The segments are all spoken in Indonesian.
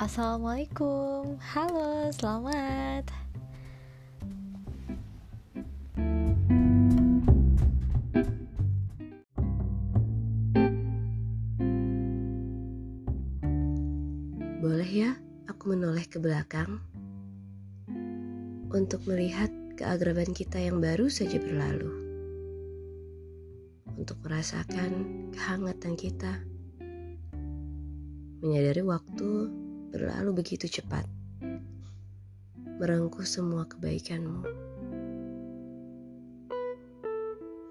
Assalamualaikum, halo, selamat. Boleh ya aku menoleh ke belakang untuk melihat keagraban kita yang baru saja berlalu. Untuk merasakan kehangatan kita. Menyadari waktu berlalu begitu cepat. Merengkuh semua kebaikanmu.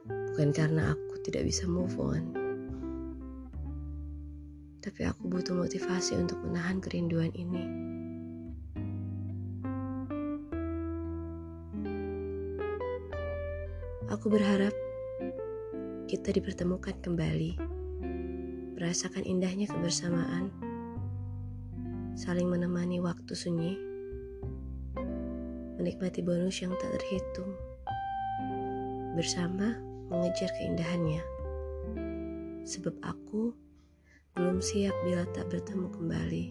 Bukan karena aku tidak bisa move on. Tapi aku butuh motivasi untuk menahan kerinduan ini. Aku berharap kita dipertemukan kembali, merasakan indahnya kebersamaan saling menemani waktu sunyi, menikmati bonus yang tak terhitung, bersama mengejar keindahannya. Sebab aku belum siap bila tak bertemu kembali.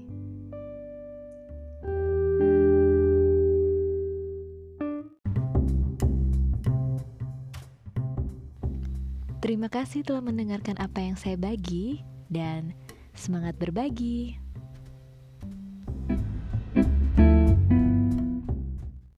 Terima kasih telah mendengarkan apa yang saya bagi dan semangat berbagi.